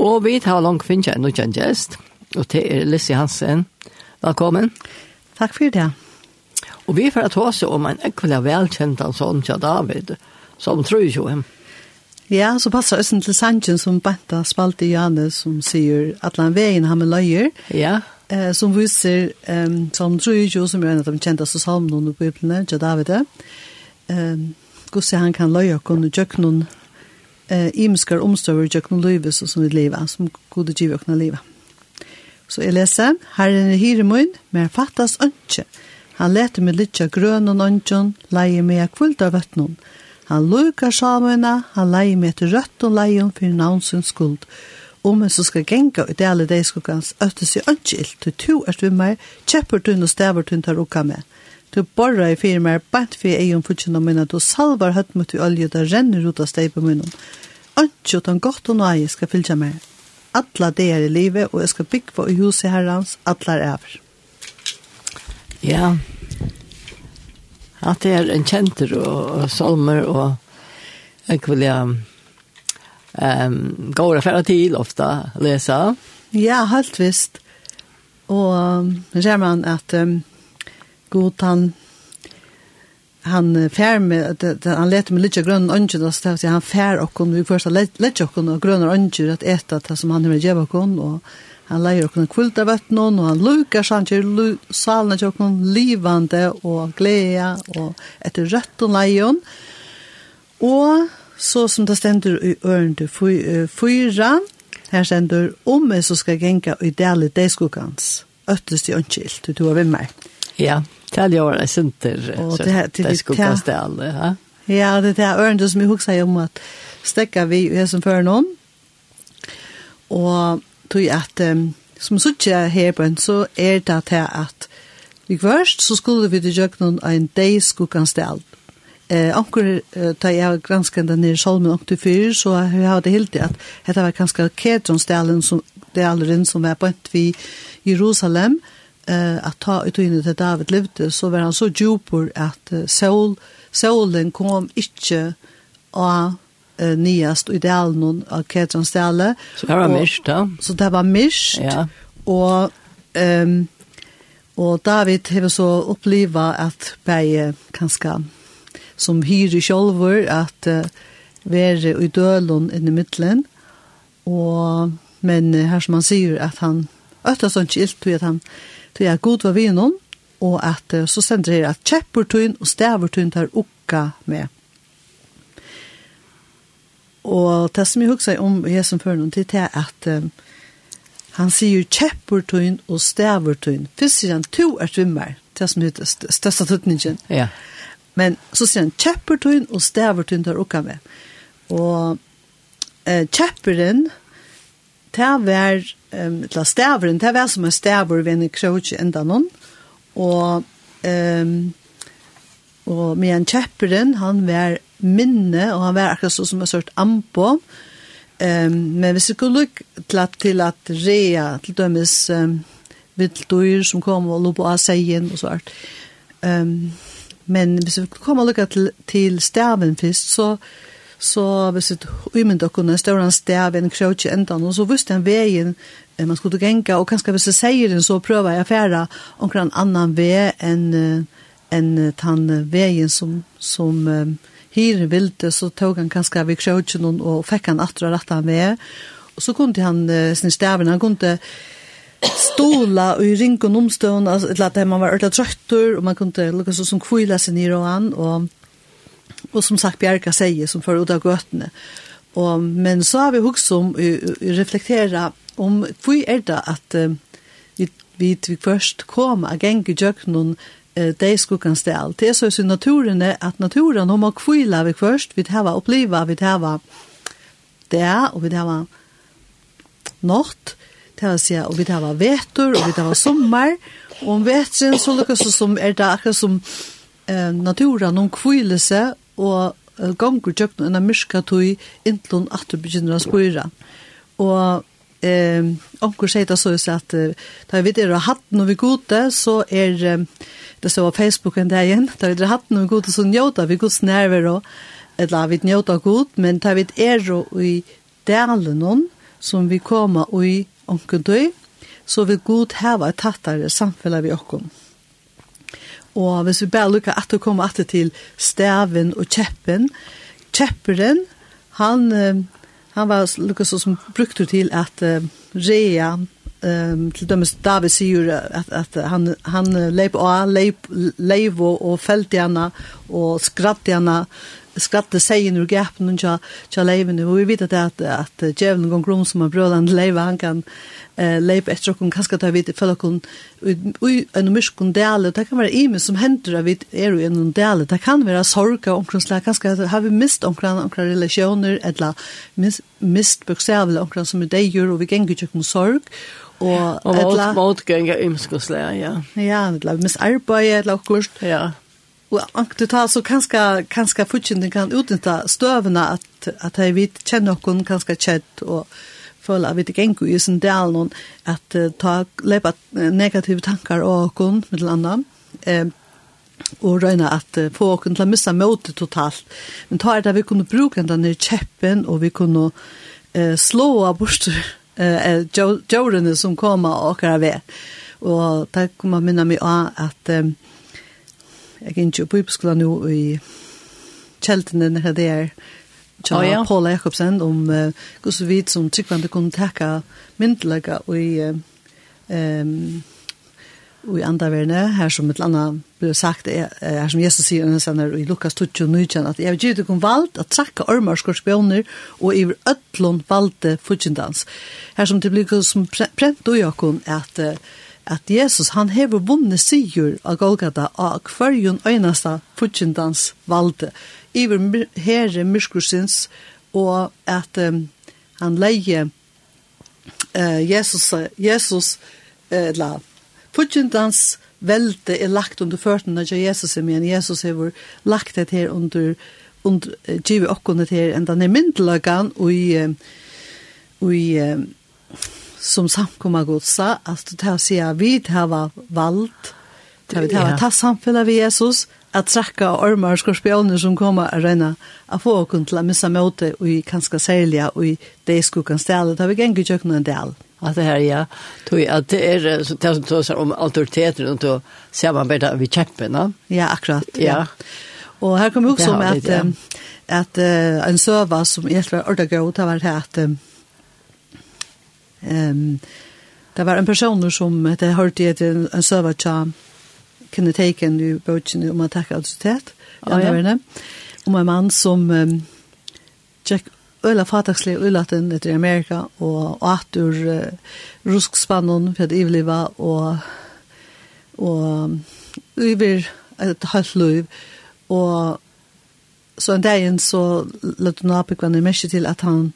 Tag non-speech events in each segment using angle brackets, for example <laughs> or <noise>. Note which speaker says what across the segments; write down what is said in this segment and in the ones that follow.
Speaker 1: Og vi tar langt finnes jeg noen gjest, og det er Lissi Hansen. Velkommen.
Speaker 2: Takk for det.
Speaker 1: Og vi får ta oss om en ekvelig velkjent av sånn til David, som tror jo henne.
Speaker 2: Ja, så passer det til Sanchin som Benta spalt i Janne som sier at han veien han med løyer.
Speaker 1: Ja.
Speaker 2: Eh, som viser um, som tror jo som er en av de kjenteste salmene under Bibelen, til David. Um, Gusse han kan løye og kunne gjøre noen eh, imskar omstøver gjøkken løyve som vi lever, som gode gjøkken løyve. Så jeg leser, Herren er hyremun, men jeg fattas ønske. Han leter med lytja grøn og ønsken, leier med kvult av vøttnån. Han lukar samene, han leier med etter rødt og leier for navnsens skuld. Om en som skal genga ut alle deg skukkans, øttes i ønske ilt, til to er du meg, kjepper du og stever du tar rukka med. Du borra i fyrir mer bant fyrir egen futsin og minna, du salvar høtt mot i olje, der renner ut av steipa munnen. Ønskje utan godt og nøye skal fylja meg. Alla det er i livet, og jeg skal byggva i huset herrans, alla er over.
Speaker 1: Ja, at det er en kjenter og, og salmer og jeg vil ja um, gå og referere til ofte lese.
Speaker 2: Ja, helt visst. Og um, ser man at um, god han han fær med at han leter med litt grønn ønsker og så han fær okken vi først leter okken og grønn ønsker at eta det som han har gjeva okken og han leier okken kult av noen og han lukar samtidig lu, salene til okken livande og gleda og etter rødt og leion og så som det stender i øren til fyra her stender om jeg så skal genka i delig deiskukans øttest i ønskilt du har vi meg
Speaker 1: ja yeah. Tal jag var center så det skulle kasta alla ha.
Speaker 2: Ja, det där örn som jag huxar om att stäcka vi är som för någon. Och tog att som sucha här på så är det att att vi först så skulle vi det jag någon en dag skulle kan ställa. Eh onkel ta jag granskan den i Salmen 84 så jag hade helt det att det var ganska ketron ställen som det allrin som var på ett vi Jerusalem eh, at ta ut inn til David levde, så var han så djupor at eh, sol, solen kom ikke av eh, nyast i delen av Ketrans dele.
Speaker 1: Så det var mist, da?
Speaker 2: Så det var mist,
Speaker 1: ja.
Speaker 2: og... Um, Og David har så oppleva at bei kanskje som hyre kjolver at uh, være i dølen i middelen. Og, men uh, her som han sier at han Øtta sånn ikke ilt tog at han tog at god var vi noen, og at så sender her at kjeppertøyen og stavertøyen tar ukka med. Og det som jeg husker om Jesus før noen tid, det er at um, han sier kjeppertøyen og stavertøyen. Først sier han to er svimmer, det som heter største tøtningen.
Speaker 1: Ja.
Speaker 2: Men så sier han kjeppertøyen og stavertøyen tar ukka med. Og uh, kjepperen, det var, um, eller stavren, det var som en stavr ved en krog enda noen, og, um, og med en kjepperen, han var minne, og han var akkurat så som en sort ampo, um, men hvis vi skulle lukke til at, til at rea, til dømes um, vilddøyr som kom og lå på av seien og sånt, um, men hvis vi kommer og lukke til, til staven først, så så hvis et uimende kunne større en stav en krøtje enda, og så visste han veien man skulle genka, og kanskje hvis jeg sier den, så prøver jeg færa omkring en annan vei enn en tann veien som, som um, hyren vilde, så tog han kanskje av krøtje noen, og fikk han atra rett han ved og så kunne han uh, sin staven, han kunne stola og i ring og omstående, eller at man var ordentlig trøttur, og man kunne lukka så som kvila seg nir og han, og og som sagt Bjerka sier, som fører ut av gøtene. Og, men så har vi også om å reflektera om hvor er det at uh, vi, vi, vi først kom av geng i djøkkenen uh, de skukkan stel. Det er så i naturen at naturen om å kvila vi først, vi hava oppliva, vi hava det, og vi hava nått, det vil si, og vi hava vetur, og vi hava sommar, og om vetren så lukkast som er det akkurat som eh, naturen om kvile seg, og uh, gongur tjøkken enn myrka tog inntlån at du begynner å spore. Og eh, omkur sier det så at uh, da vi der har hatt noe vi gode, så er det så var Facebook en dag igjen, da vi der har hatt noe vi gode, så njóta vi gode nerver og eller vi njóta god, men da vi er jo i delen noen som vi kommer og i omkur tog, så vil god heva et tattare samfunnet vi okkom. Og hvis vi bare lukker at det kommer at til staven og kjeppen, kjepperen, han, han var lukket så som brukte til at uh, rea, um, til dømes David sier at, at han, han leip av, leip, leip og, og felt gjerne og skratt gjerne skatte seien ur gapen og tja, tja leivene, og vi vet at, at, at djevelen gong grom som er brøland leiva, han kan uh, leiva etter okkur kanskje ta vidt følge okkur ui en myrskon dele, det kan være ime som hender av vidt er ui en dele, det kan være sorga omkring slag, kanskje har vi mist omkring omkring relasjoner, eller mist, mist bøksevel omkring som er deir, og vi gengur tjekk om sorg, Og,
Speaker 1: og mot, motgjenga ymskoslega, ja.
Speaker 2: Ja, det er misarbeid, det er akkurat.
Speaker 1: Ja.
Speaker 2: Och det tar så kanske kanske fortsätta kan utnyttja stövna att att jag vet känner någon kanske chat och føle at vi ikke engår i sin del noen at uh, ta lepa negative tankar och okon med landa eh, og røyna at uh, få okon til å missa møte totalt. Men ta er det vi kunne bruke den i kjeppen og vi kunne uh, slå av bort uh, jordene som kommer og akkurat ved. Og det kommer minna meg av at um, jeg er ikke på bibelskolen nå i kjeltene her det er Tja,
Speaker 1: oh, ja.
Speaker 2: Paul Jakobsen om uh, hvordan vi som tryggvande kunne takke myndelaga og i um, og i andre verden, her som et eller annet blir sagt, er, her som Jesus sier under senere i Lukas 29, at jeg vil gi ikke valgt at trakka ormar skorspioner og i ødlån valgte fudgjendans. Her som det blir som prent og jakon at uh, at Jesus han hever vunne sigur av Golgata av kvarjun øynasta futsindans valde iver herre myrskursins og at um, han leie uh, Jesus, Jesus uh, la futsindans velde er lagt under førtene av Jesus men Jesus hever lagt det her under und givi okkunnet her enda nemyndelagan og i, og i som samkommer godsa, at det er å si at vi har valgt, det her
Speaker 1: var
Speaker 2: tatt samfunnet ved Jesus, at trakka ormar og skorpioner som kommer og røyna å få åkken til å missa møte og i kanskje særlig og i det skukken stedet, det har vi gengur kjøkken en del.
Speaker 1: At det her, ja, tog at det er det som tar seg om autoriteten og tog samarbeidet ved kjeppene. Ja,
Speaker 2: akkurat.
Speaker 1: Ja. ja.
Speaker 2: Og her kommer vi også
Speaker 1: med
Speaker 2: at, at, at, en søva som helt var ordet ordentlig det var det at Um, det var en person som det hørte etter en søver tja kunne teken i bøtjen om at takk
Speaker 1: adversitet, ja,
Speaker 2: ja. om en mann som um, tjekk øyla fatakslig øylaten etter Amerika og, åter atur uh, ruskspannen for at ivliva og og yver et halvt liv. Og så en dag så løtte Napik var nærmest til at han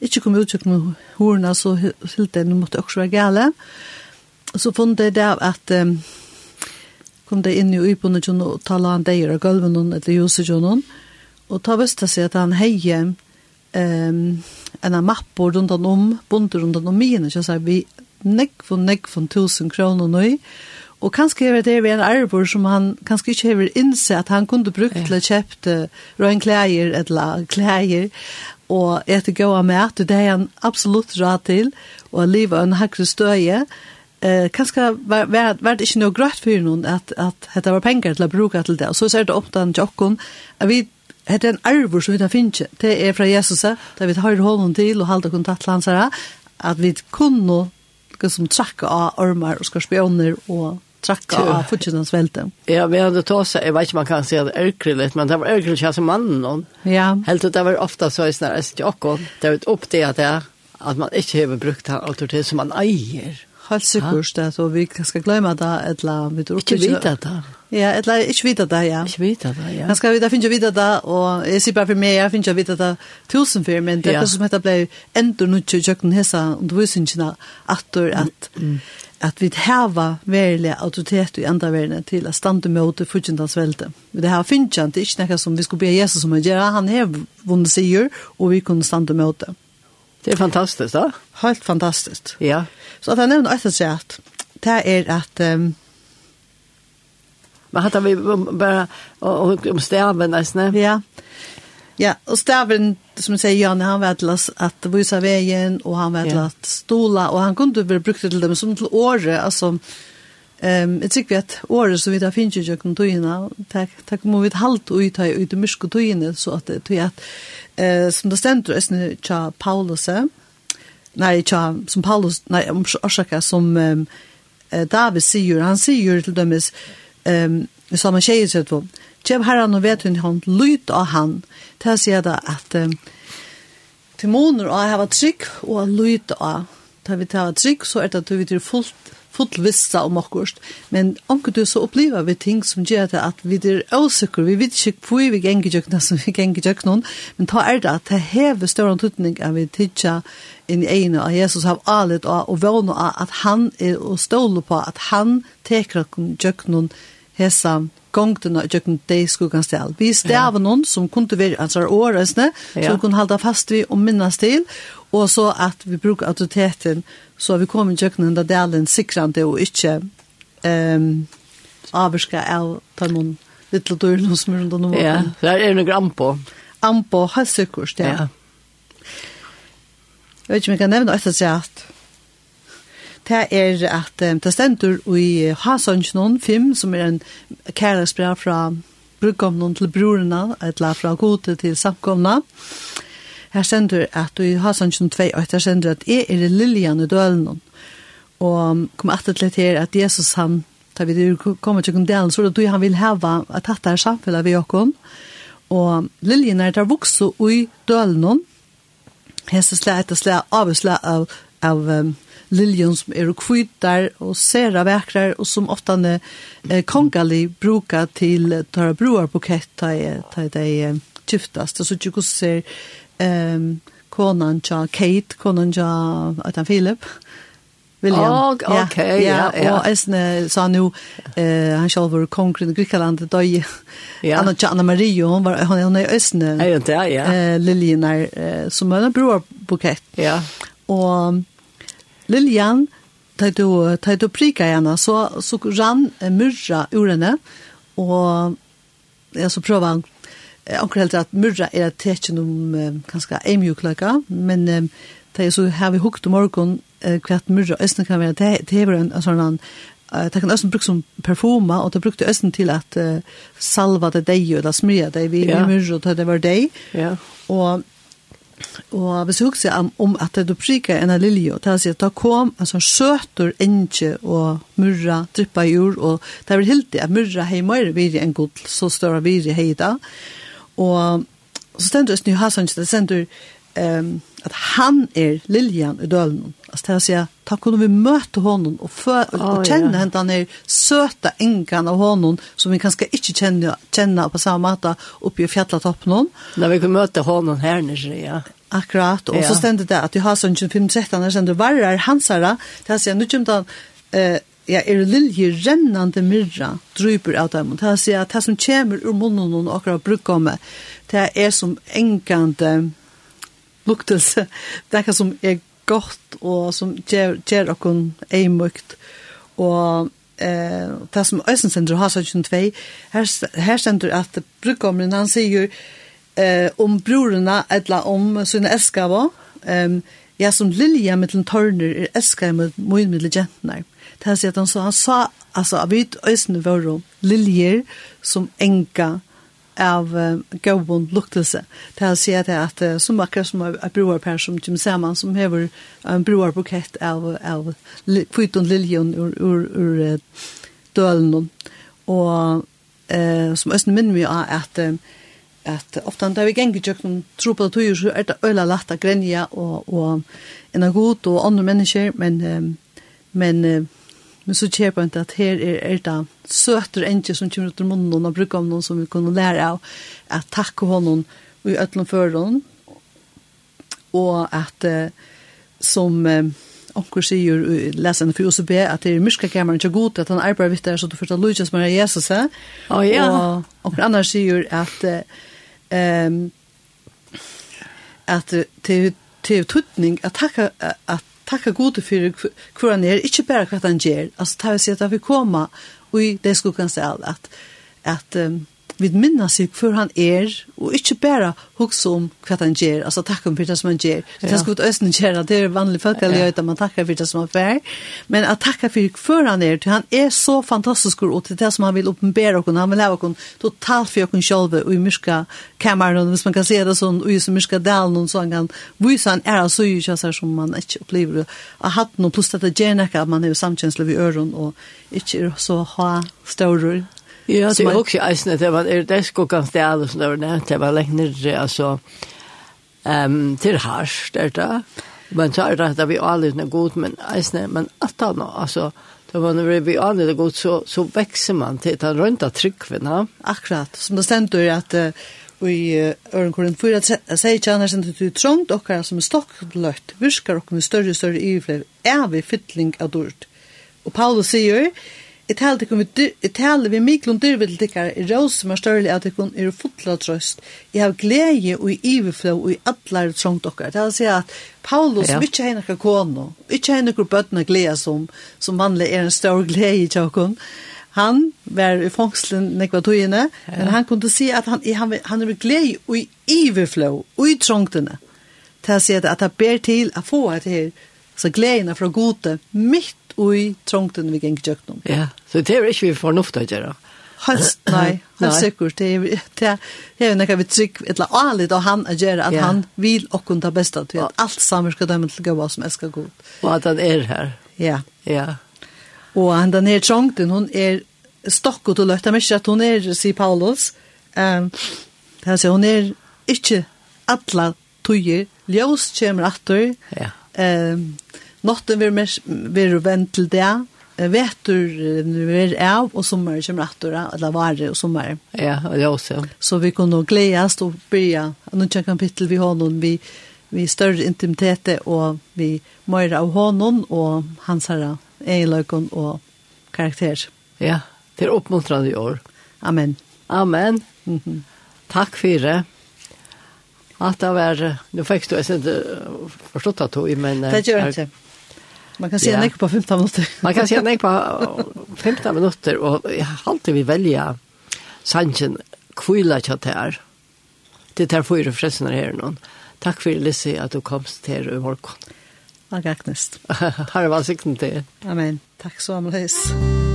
Speaker 2: ikke kom ut med hårene, så helt det måtte også være gale. Så funnet jeg det at um, kom det inn i øyebundet til å tale han deier av gulven eller ljuset til noen. Og ta viste seg at han heie um, en av mapper rundt han om, bunter rundt han om mine, så sier vi nekk for nekk for tusen kroner nå. Og kanskje er det en arbor som han kanskje ikke har innsett at han kunne brukt til å kjøpte røyne klær eller klær og etter gåa mat, og det er han absolutt råd til, og livet en hakre støye, eh kanskje var var var det ikke noe grøtt for noen at at hetta var pengar til å bruka til det. Og så ser det opp den jokken. Vi hetta en arvor som vi tar finne. Det er fra Jesus, der vi har hånden til og hålla kontakt til hans her, at vi kunne liksom, trakka av ormar og skorpioner og
Speaker 1: trakka
Speaker 2: av fortsatt välte.
Speaker 1: Ja, vi hadde tås, jeg vet ikke man kan si det er men det var ærkrilligt ikke som mannen noen.
Speaker 2: Ja.
Speaker 1: Helt til det var ofta så i snarere ikke akkurat, det var opp det at det at man ikke har brukt den autoritet som man eier.
Speaker 2: Helt sikkert det, så vi skal glömma det, eller vi tror
Speaker 1: ikke. Ikke vite det.
Speaker 2: Ja, eller ikke vite det, ja.
Speaker 1: Ikke vite det, ja.
Speaker 2: Man skal vite, finner vite det, og jeg sier bare for meg, jeg finner vite det tusen for, men det er
Speaker 1: ja.
Speaker 2: som heter ble enda nødt til å kjøkken hese undervisningene, at, at mm. mm at vi hava verilig autoritet i enda verden til å stande møte fyrtjentans velte. Vi det her finnkjent, det er ikke noe som vi skulle be Jesus om å gjøre, han har vunnet sier, og vi kunne stande mot Det
Speaker 1: er fantastisk, da?
Speaker 2: Helt fantastisk.
Speaker 1: Ja.
Speaker 2: Så at jeg nevner etter seg at det er at um,
Speaker 1: Men hadde vi bara om staven, nesten?
Speaker 2: Ja. Ja Ja, och stavren som säger Jan, han vet att att visa vägen och han vet att stola och han kunde väl brukt till dem som till åre altså, Ehm jeg tror vi at året så vi där finns ju noen kan takk, tack tack må vi halt och ta ut i mysko tojna så att det att eh som det ständer är nu cha Paulus nej cha som Paulus nej om orsaka som eh David sier, han sier till dem är ehm som han sier så att Kjev herran og vet hun hånd, lyd av han, til å si det at um, til måneder å hava trygg og lyd av. Da vi tar trygg, så er det at vi er fullt, fullt vissa om okkurst. Men anker du så opplever vi ting som gjør det at vi er åsikker, vi vet ikke hvor vi ganger gjøkna som vi ganger gjøkna, men ta er det at det hever større tøtning enn vi tidsja inn i egnet av Jesus av alet av og vågne av at han er og ståle på at han teker gjøkna hesa gongtene og gjøkken deg skuggen stel. Vi stav noen som kunne være altså, åresne,
Speaker 1: ja.
Speaker 2: som kunne halda fast vi og minnes til, og så at vi bruker autoriteten, så vi kommer i gjøkken under delen sikrande og ikke um, avvarska av tarmon little dørene som er rundt om
Speaker 1: Ja, det er noe på.
Speaker 2: Ampo, helt sikkert, ja.
Speaker 1: ja.
Speaker 2: Jeg vet ikke om jeg kan nevne etter seg at det er at um, det stender i Hasonsjonen 5, som er en kærlighetsbrev fra brudgomnen til brorene, eller fra gode til samkomne. Her stender at i Hasonsjonen 2, og her stender at jeg er liljan i dølen. Og kom at det her at Jesus han, da vi kommer til kundelen, så er det du han vil heve at dette er samfunnet vi åkken. Og liljen er der vokser i dølen. Hesse slag etter slag, avslag av, av um, liljen som er kvitar og sera vekrar og som ofta eh, kongali brukar til tara broar bukett ta ta dei giftast så tjukk ser ehm konan ja Kate konan ja at Philip William.
Speaker 1: Oh, okay, ja, ja, ja.
Speaker 2: Og Esne sa nu, eh, han selv var kongren i Grekland i dag.
Speaker 1: Ja.
Speaker 2: Anna Anna Maria, hun var hon, hon är
Speaker 1: Esne. Ja, ja, ja.
Speaker 2: Eh, Liljenar, eh, som en brorbukett.
Speaker 1: Ja.
Speaker 2: Og Liljan, da du, da du prika henne, så, så rann myrra ur henne, og jeg så prøver han akkurat helt at myrra er et tekjen om um, kanskje en mjukløyka, men da jeg så har vi hukt om morgen kvart hva at myrra østen kan være, det er en sånn uh, det kan østen brukes som perfuma, og det brukte østen til at uh, salva det deg, eller smrya det, vi
Speaker 1: ja.
Speaker 2: myrra, det var deg,
Speaker 1: ja.
Speaker 2: og Og vi såg seg om, om at det prikket en av lilje, og det sier at det kom en sånn søter enge og murra drippa i jord, og det er vel helt det at murra hei mer viri enn god, så større viri hei da. Og så stender det snu hasan, det sender um, at han er Liljan i dølen. Altså det er å si, da kunne vi møte honom og, før,
Speaker 1: oh,
Speaker 2: og kjenne
Speaker 1: ja.
Speaker 2: henne han er søta engan av honom som vi kanskje ikke kjenner, kjenner på samme måte oppe i fjatlatoppen.
Speaker 1: Da vi kunne møte honom her nere, ja.
Speaker 2: Akkurat, og
Speaker 1: ja.
Speaker 2: så stendte det at du har sånn 25-13 år var varrar hansara, det er å si, nu kommer det eh, ja, er lilje rennande myrra dryper av dem. Det er å si at det som kommer ur munnen og akkurat bruker det er som engande luktelse, det er som er godt og som gjør, gjør okken eimøkt. Og eh, det som Øysen sender har sagt 22, her, her sender at brukkommeren han sier eh, om brorene eller om sine elskere, um, ja, som lilja mittlen tørner er elskere med mye mittlen jentene. Det han sier at han sa, han sa altså, at vi Øysen var liljer som enka av uh, gåvon luktelse. Det här säger det att uh, som akkurat som är broarpär som Jim Saman som hever en broar bukett av, av li, kviton liljon ur, ur, ur uh, dölen og uh, som Østen minner mig av at uh, at ofta da vi gengur tjøk noen tro på det så er det øyla lagt av grenja og, og en av god og andre mennesker, men, um, men Men så kjer på at her er, er det søter enkje som kommer ut av munnen og bruker om noen som vi kunne lære av at takke honom og i øtlen for honom og at eh, som eh, onker sier i lesende for OCB at det er myrskakammeren ikke god at han arbeider vidt der så du først forstår Lujas med Jesus eh?
Speaker 1: oh, ja.
Speaker 2: og onker annars sier at eh, um, at til, til tutning at takka at takka gode for hver han er, ikke bare hva han gjør, altså ta vi si at vi koma, og det skulle skukkan sel, at, at um, vi minna sig för han är och inte bara hugsa om vad han gör alltså tacka för det som han gör det ska ut östen göra det är vanligt folk att göra man tackar för det som han gör men att tacka för för han är han är så fantastisk och till det som han vill uppenbara och han vill ha kon totalt för och själv och i myska kameran och man kan se det sån och i så myska dal någon sån kan visa han är så ju så som man inte upplever att ha någon plus att det gärna att man är samkänsla vid öron och inte så ha större
Speaker 1: Ja, det är också eisne, det var er det skokkan sted og sånn, det var det var lengt nere, altså, um, til hars, det er det, men så er det at vi anlitne god, men eisne, men at han, altså, Da man er vi aner er god, så, så vekser man til den rønta tryggvinna.
Speaker 2: Akkurat, som det stender at uh, i Øren Korinth 4, sier ikke annars enn at du trångt okkar som er stokkløtt, virskar okkar med større og større ivler, er vi fytling av dård. Og Paulus sier, Jeg taler til kommer, jeg taler vi miklund dyrvidel tikkar i rås som er større at tikkun er fotla trøst. Jeg har glede og i iverflå og i atler trångt okkar. Det er å si at Paulus, ja. har noen kone, vi ikke har noen bøttene glede som, som vanlig er en stor glede i tjokkun. Han var i fangslen nekva tøyene, ja. men han kunne si at han, han, han er glede og i iverflå og i trångtene. Det er å si at, at ber til å få et her, så gledene fra gode, mitt ui trångten vi gikk gjøkken.
Speaker 1: Ja, så det er ikke vi fornuft å gjøre. <clears throat>
Speaker 2: Hans, nei, helt sikkert. Det er, det er, det er noe vi trygg, et la alit av han å gjøre, at han vil okkun ta besta til. At alt samer skal dømme til gøy som elskar god.
Speaker 1: Og at han er her.
Speaker 2: Ja.
Speaker 1: Ja.
Speaker 2: Og han den er trångten, hun er stokkot og løtt. Det er ikke at hun er, sier Paulus, um, altså, hun er ikke atla tøyer. Ljøs kommer etter.
Speaker 1: Ja.
Speaker 2: Um, Notten vil være venn til det, Vet vetur vi er av og sommer kommer attor eller vare og sommer.
Speaker 1: Ja, og det også.
Speaker 2: Så vi kunne gledes og byrja noen kapittel vi har noen vi, vi større intimitet og vi møyre av honom og hans herre egenløkken og karakter.
Speaker 1: Ja, det er oppmuntrande i år.
Speaker 2: Amen.
Speaker 1: Amen. Mm -hmm. Takk for det. At det var, nu fikk du, jeg synes, forstått at du, men...
Speaker 2: Det gjør jeg ikke. Man kan se ja. på 15 minutter.
Speaker 1: man kan se en på <laughs> 15 minutter, og jeg har alltid vi velge sannsyn kvila kjatt her. Det er fyra forresten her noen. Takk for Lissi at du komst her i morgen.
Speaker 2: Takk, Agnes. <laughs>
Speaker 1: Har det vært sikten til.
Speaker 2: Amen. Takk så mye.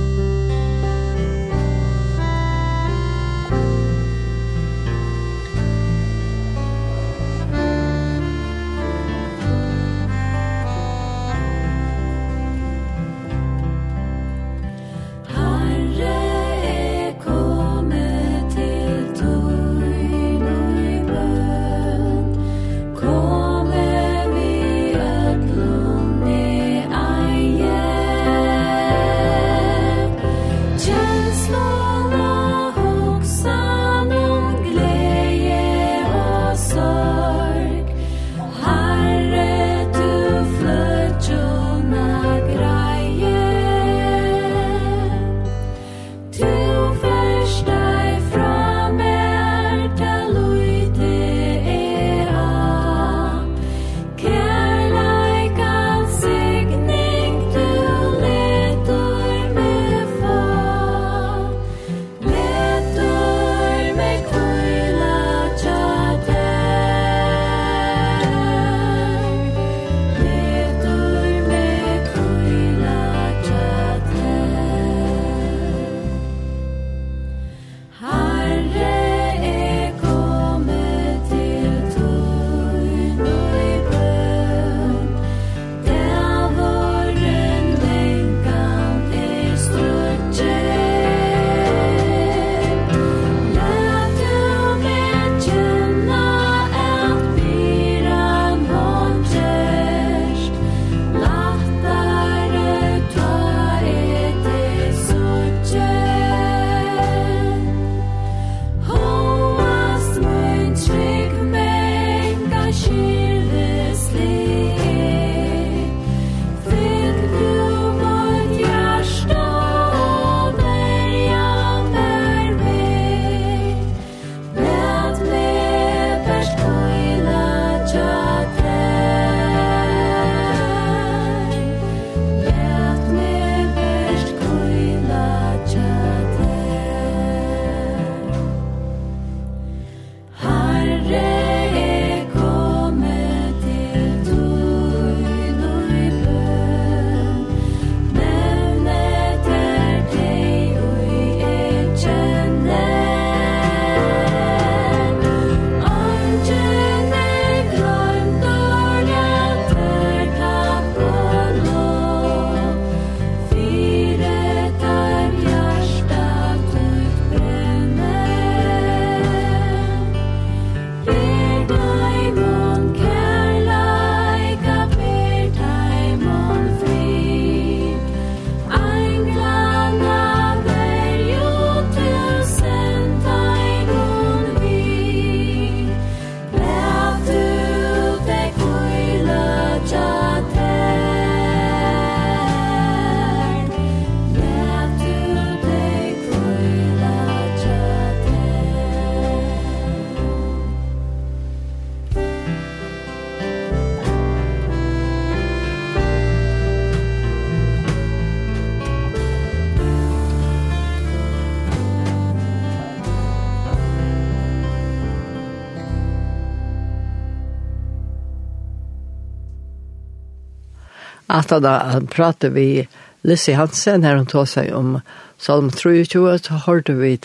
Speaker 1: At da prater vi Lissi Hansen, her hun tog seg om Salm 23, så hørte vi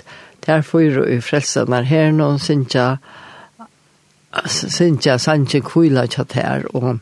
Speaker 1: der fyra i frelsen er her noen synsja, synsja sanje kvila tjatt her, og